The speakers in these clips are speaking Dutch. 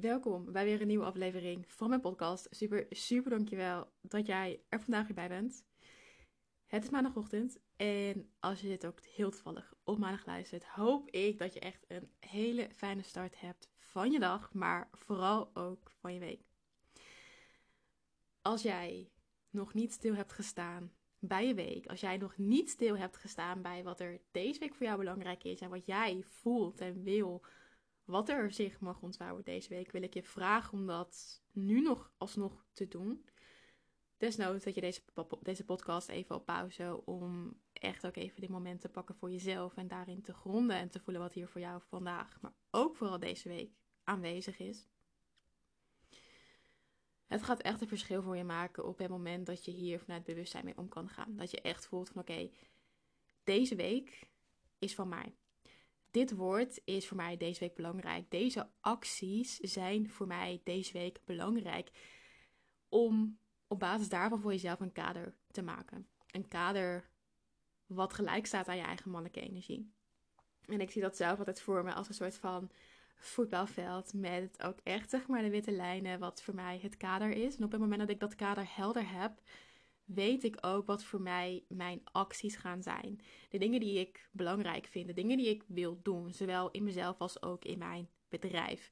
welkom bij weer een nieuwe aflevering van mijn podcast. Super, super dankjewel dat jij er vandaag weer bij bent. Het is maandagochtend en als je dit ook heel toevallig op maandag luistert, hoop ik dat je echt een hele fijne start hebt van je dag, maar vooral ook van je week. Als jij nog niet stil hebt gestaan bij je week, als jij nog niet stil hebt gestaan bij wat er deze week voor jou belangrijk is en wat jij voelt en wil wat er zich mag ontvouwen deze week, wil ik je vragen om dat nu nog alsnog te doen. Desnoods dat je deze, deze podcast even op pauze om echt ook even dit moment te pakken voor jezelf en daarin te gronden en te voelen wat hier voor jou vandaag, maar ook vooral deze week aanwezig is. Het gaat echt een verschil voor je maken op het moment dat je hier vanuit bewustzijn mee om kan gaan. Dat je echt voelt van oké, deze week is van mij dit woord is voor mij deze week belangrijk. Deze acties zijn voor mij deze week belangrijk. Om op basis daarvan voor jezelf een kader te maken. Een kader wat gelijk staat aan je eigen mannelijke energie. En ik zie dat zelf altijd voor me als een soort van voetbalveld met ook echt zeg maar de witte lijnen wat voor mij het kader is. En op het moment dat ik dat kader helder heb, weet ik ook wat voor mij mijn acties gaan zijn. De dingen die ik belangrijk vind, de dingen die ik wil doen, zowel in mezelf als ook in mijn bedrijf.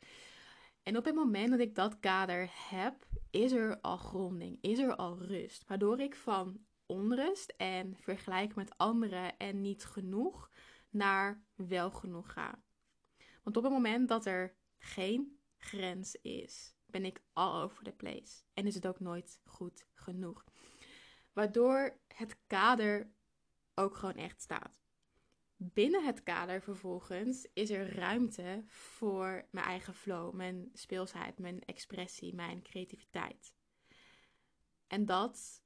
En op het moment dat ik dat kader heb, is er al gronding, is er al rust. Waardoor ik van onrust en vergelijk met anderen en niet genoeg naar wel genoeg ga. Want op het moment dat er geen grens is, ben ik all over the place. En is het ook nooit goed genoeg. Waardoor het kader ook gewoon echt staat. Binnen het kader vervolgens is er ruimte voor mijn eigen flow, mijn speelsheid, mijn expressie, mijn creativiteit. En dat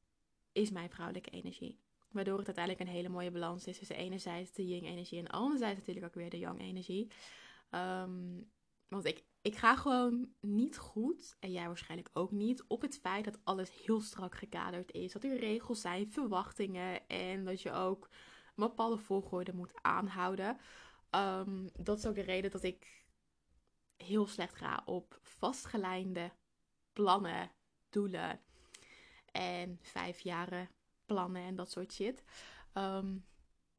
is mijn vrouwelijke energie. Waardoor het uiteindelijk een hele mooie balans is tussen enerzijds de yin-energie en anderzijds natuurlijk ook weer de yang-energie. Um, want ik, ik ga gewoon niet goed, en jij waarschijnlijk ook niet, op het feit dat alles heel strak gekaderd is. Dat er regels zijn, verwachtingen en dat je ook een bepaalde volgorde moet aanhouden. Ehm, dat is ook de reden dat ik heel slecht ga op vastgelijnde plannen, doelen en vijf jaren plannen en dat soort shit. Um,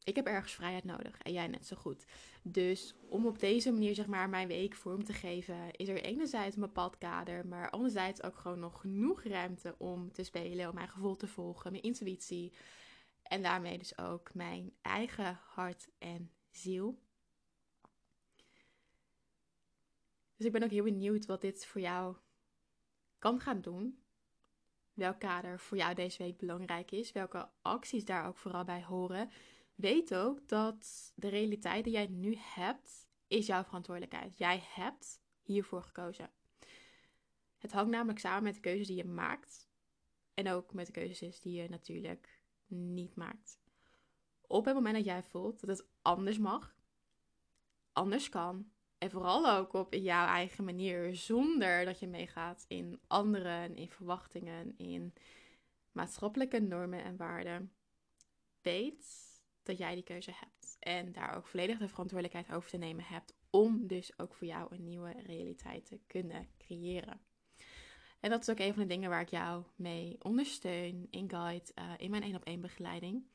ik heb ergens vrijheid nodig en jij net zo goed. Dus om op deze manier zeg maar mijn week vorm te geven, is er enerzijds een bepaald kader, maar anderzijds ook gewoon nog genoeg ruimte om te spelen, om mijn gevoel te volgen, mijn intuïtie en daarmee dus ook mijn eigen hart en ziel. Dus ik ben ook heel benieuwd wat dit voor jou kan gaan doen. Welk kader voor jou deze week belangrijk is, welke acties daar ook vooral bij horen weet ook dat de realiteit die jij nu hebt, is jouw verantwoordelijkheid. Jij hebt hiervoor gekozen. Het hangt namelijk samen met de keuzes die je maakt. En ook met de keuzes die je natuurlijk niet maakt. Op het moment dat jij voelt dat het anders mag, anders kan. En vooral ook op jouw eigen manier, zonder dat je meegaat in anderen, in verwachtingen, in maatschappelijke normen en waarden. Weet dat jij die keuze hebt. En daar ook volledig de verantwoordelijkheid over te nemen hebt. Om dus ook voor jou een nieuwe realiteit te kunnen creëren. En dat is ook een van de dingen waar ik jou mee ondersteun in Guide, uh, in mijn één op één begeleiding.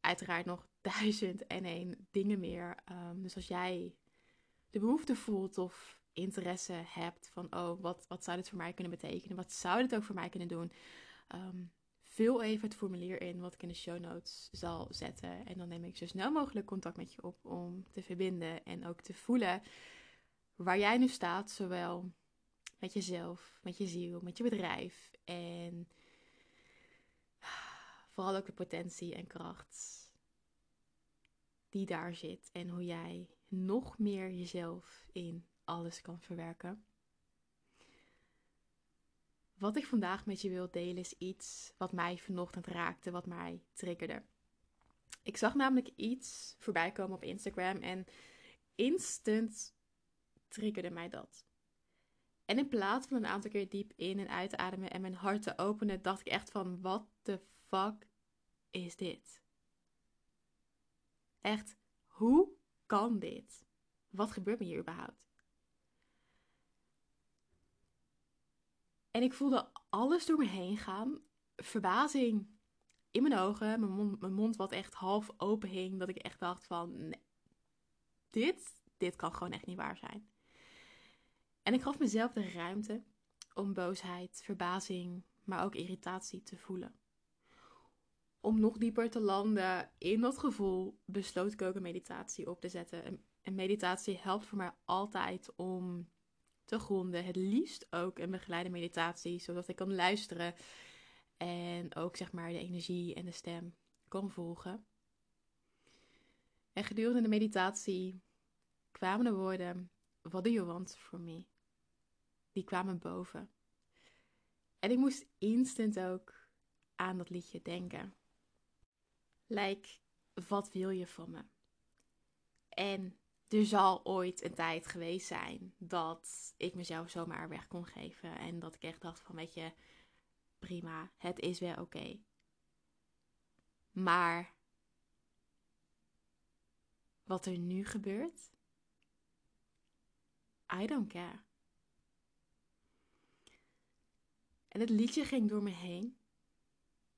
Uiteraard nog duizend en één dingen meer. Um, dus als jij de behoefte voelt of interesse hebt van, oh, wat, wat zou dit voor mij kunnen betekenen? Wat zou dit ook voor mij kunnen doen? Um, vul even het formulier in wat ik in de show notes zal zetten. En dan neem ik zo snel mogelijk contact met je op om te verbinden en ook te voelen waar jij nu staat, zowel met jezelf, met je ziel, met je bedrijf en vooral ook de potentie en kracht die daar zit en hoe jij nog meer jezelf in alles kan verwerken. Wat ik vandaag met je wil delen is iets wat mij vanochtend raakte, wat mij triggerde. Ik zag namelijk iets voorbij komen op Instagram en instant triggerde mij dat. En in plaats van een aantal keer diep in en uit te ademen en mijn hart te openen, dacht ik echt van, wat the fuck is dit? Echt, hoe kan dit? Wat gebeurt me hier überhaupt? En ik voelde alles door me heen gaan. Verbazing in mijn ogen, mijn mond, mijn mond wat echt half open hing. Dat ik echt dacht van, nee, dit, dit kan gewoon echt niet waar zijn. En ik gaf mezelf de ruimte om boosheid, verbazing, maar ook irritatie te voelen. Om nog dieper te landen in dat gevoel, besloot ik ook een meditatie op te zetten. En meditatie helpt voor mij altijd om te gronden. Het liefst ook een begeleide meditatie, zodat ik kan luisteren en ook zeg maar de energie en de stem kan volgen. En gedurende de meditatie kwamen de woorden: What do you want from me? Die kwamen boven. En ik moest instant ook aan dat liedje denken. Like, wat wil je van me? En er zal ooit een tijd geweest zijn dat ik mezelf zomaar weg kon geven. En dat ik echt dacht van, weet je, prima, het is weer oké. Maar wat er nu gebeurt, I don't care. En het liedje ging door me heen.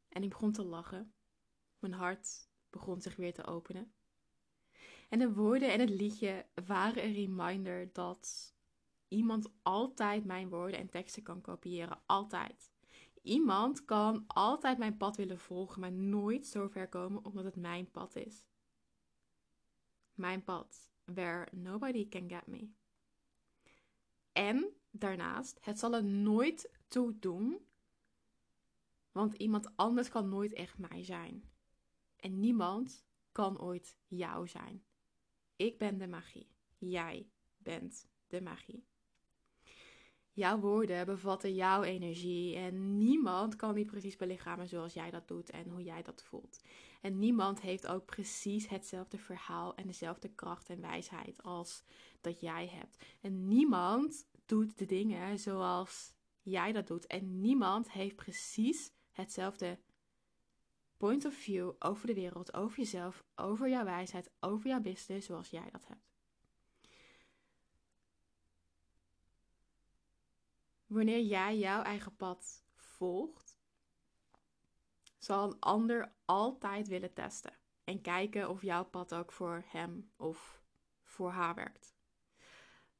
En ik begon te lachen. Mijn hart begon zich weer te openen. En de woorden en het liedje waren een reminder dat iemand altijd mijn woorden en teksten kan kopiëren. Altijd. Iemand kan altijd mijn pad willen volgen, maar nooit zo ver komen omdat het mijn pad is. Mijn pad, where nobody can get me. En daarnaast, het zal er nooit toe doen, want iemand anders kan nooit echt mij zijn. En niemand kan ooit jou zijn. Ik ben de magie. Jij bent de magie. Jouw woorden bevatten jouw energie en niemand kan die precies belichamen zoals jij dat doet en hoe jij dat voelt. En niemand heeft ook precies hetzelfde verhaal en dezelfde kracht en wijsheid als dat jij hebt. En niemand doet de dingen zoals jij dat doet. En niemand heeft precies hetzelfde point of view over de wereld, over jezelf, over jouw wijsheid, over jouw business zoals jij dat hebt. Wanneer jij jouw eigen pad volgt, zal een ander altijd willen testen en kijken of jouw pad ook voor hem of voor haar werkt.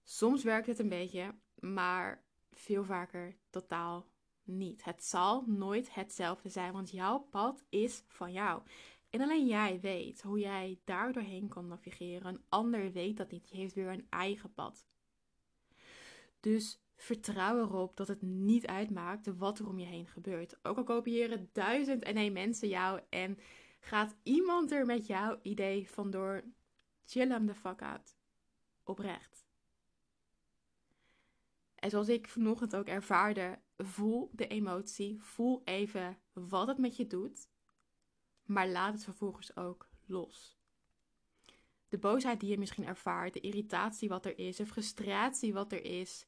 Soms werkt het een beetje, maar veel vaker totaal niet. Het zal nooit hetzelfde zijn, want jouw pad is van jou. En alleen jij weet hoe jij daar doorheen kan navigeren. Een ander weet dat niet. Die heeft weer een eigen pad. Dus vertrouw erop dat het niet uitmaakt wat er om je heen gebeurt. Ook al kopiëren duizend en één mensen jou en gaat iemand er met jouw idee vandoor, chill hem de fuck out. Oprecht. En zoals ik vanochtend ook ervaarde, voel de emotie, voel even wat het met je doet, maar laat het vervolgens ook los. De boosheid die je misschien ervaart, de irritatie wat er is, de frustratie wat er is,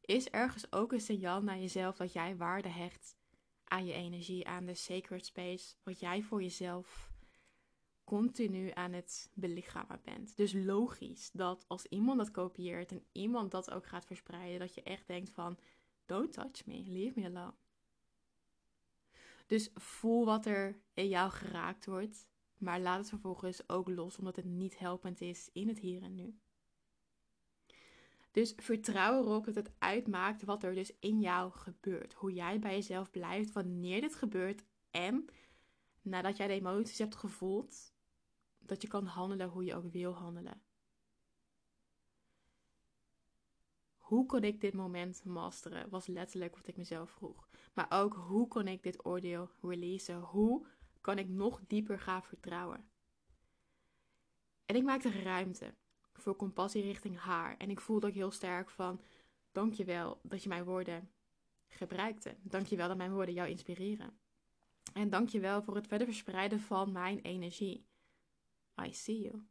is ergens ook een signaal naar jezelf dat jij waarde hecht aan je energie, aan de sacred space, wat jij voor jezelf continu aan het belichamen bent. Dus logisch dat als iemand dat kopieert en iemand dat ook gaat verspreiden, dat je echt denkt van, don't touch me, leave me alone. Dus voel wat er in jou geraakt wordt, maar laat het vervolgens ook los, omdat het niet helpend is in het hier en nu. Dus vertrouw erop dat het uitmaakt wat er dus in jou gebeurt. Hoe jij bij jezelf blijft wanneer dit gebeurt. En nadat jij de emoties hebt gevoeld, dat je kan handelen hoe je ook wil handelen. Hoe kon ik dit moment masteren? Was letterlijk wat ik mezelf vroeg. Maar ook hoe kon ik dit oordeel releasen? Hoe kan ik nog dieper gaan vertrouwen? En ik maakte ruimte voor compassie richting haar. En ik voelde ook heel sterk van, dankjewel dat je mijn woorden gebruikte. Dankjewel dat mijn woorden jou inspireren. En dankjewel voor het verder verspreiden van mijn energie. I see you.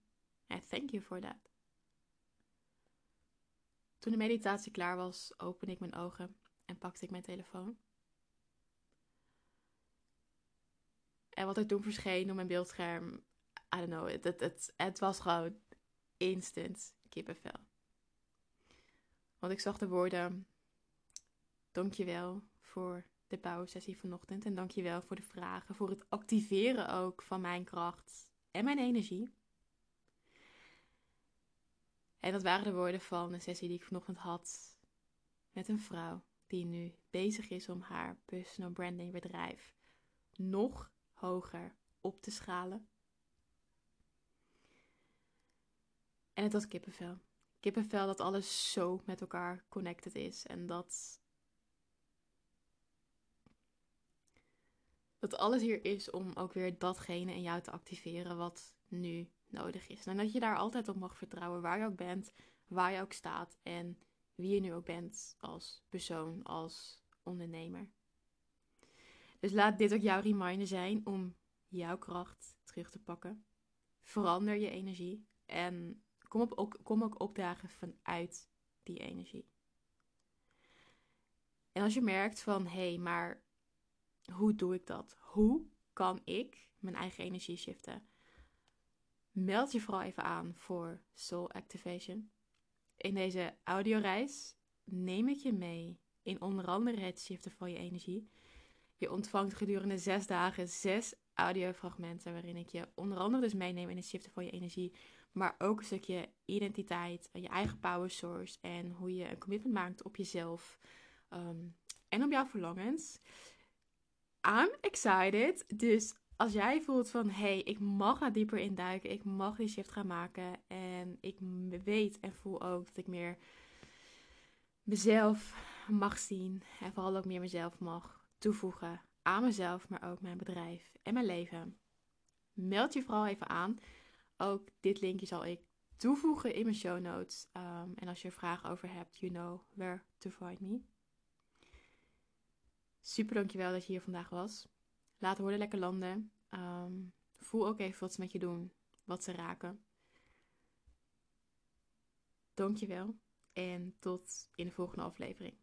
And thank you for that. Toen de meditatie klaar was, opende ik mijn ogen en pakte ik mijn telefoon. En wat er toen verscheen op mijn beeldscherm, I don't know, het, het, het, het was gewoon instant kippenvel. Want ik zag de woorden: Dankjewel voor de bouwsessie vanochtend. En dankjewel voor de vragen, voor het activeren ook van mijn kracht en mijn energie. En dat waren de woorden van een sessie die ik vanochtend had met een vrouw die nu bezig is om haar personal branding bedrijf nog hoger op te schalen. En het was kippenvel. Kippenvel dat alles zo met elkaar connected is. En dat. Dat alles hier is om ook weer datgene in jou te activeren wat nu nodig is. En dat je daar altijd op mag vertrouwen, waar je ook bent, waar je ook staat en wie je nu ook bent als persoon, als ondernemer. Dus laat dit ook jouw reminder zijn om jouw kracht terug te pakken. Verander je energie en kom, op, ook, kom ook opdagen vanuit die energie. En als je merkt van hé, hey, maar hoe doe ik dat? Hoe kan ik mijn eigen energie shiften? Meld je vooral even aan voor Soul Activation. In deze audioreis neem ik je mee in onder andere het shiften van je energie. Je ontvangt gedurende zes dagen zes audiofragmenten waarin ik je onder andere dus meeneem in het shiften van je energie, maar ook een stukje identiteit, je eigen power source en hoe je een commitment maakt op jezelf ehm, en op jouw verlangens. I'm excited. Dus als jij voelt van hey, ik mag daar dieper induiken, ik mag die shift gaan maken en ik weet en voel ook dat ik meer mezelf mag zien en vooral ook meer mezelf mag toevoegen aan mezelf, maar ook mijn bedrijf en mijn leven. Meld je vooral even aan. Ook dit linkje zal ik toevoegen in mijn show notes. Um, en als je er vragen over hebt, you know where to find me. Super dankjewel dat je hier vandaag was. Laat horen lekker landen. Um, voel ook even wat ze met je doen, wat ze raken. Dankjewel en tot in de volgende aflevering.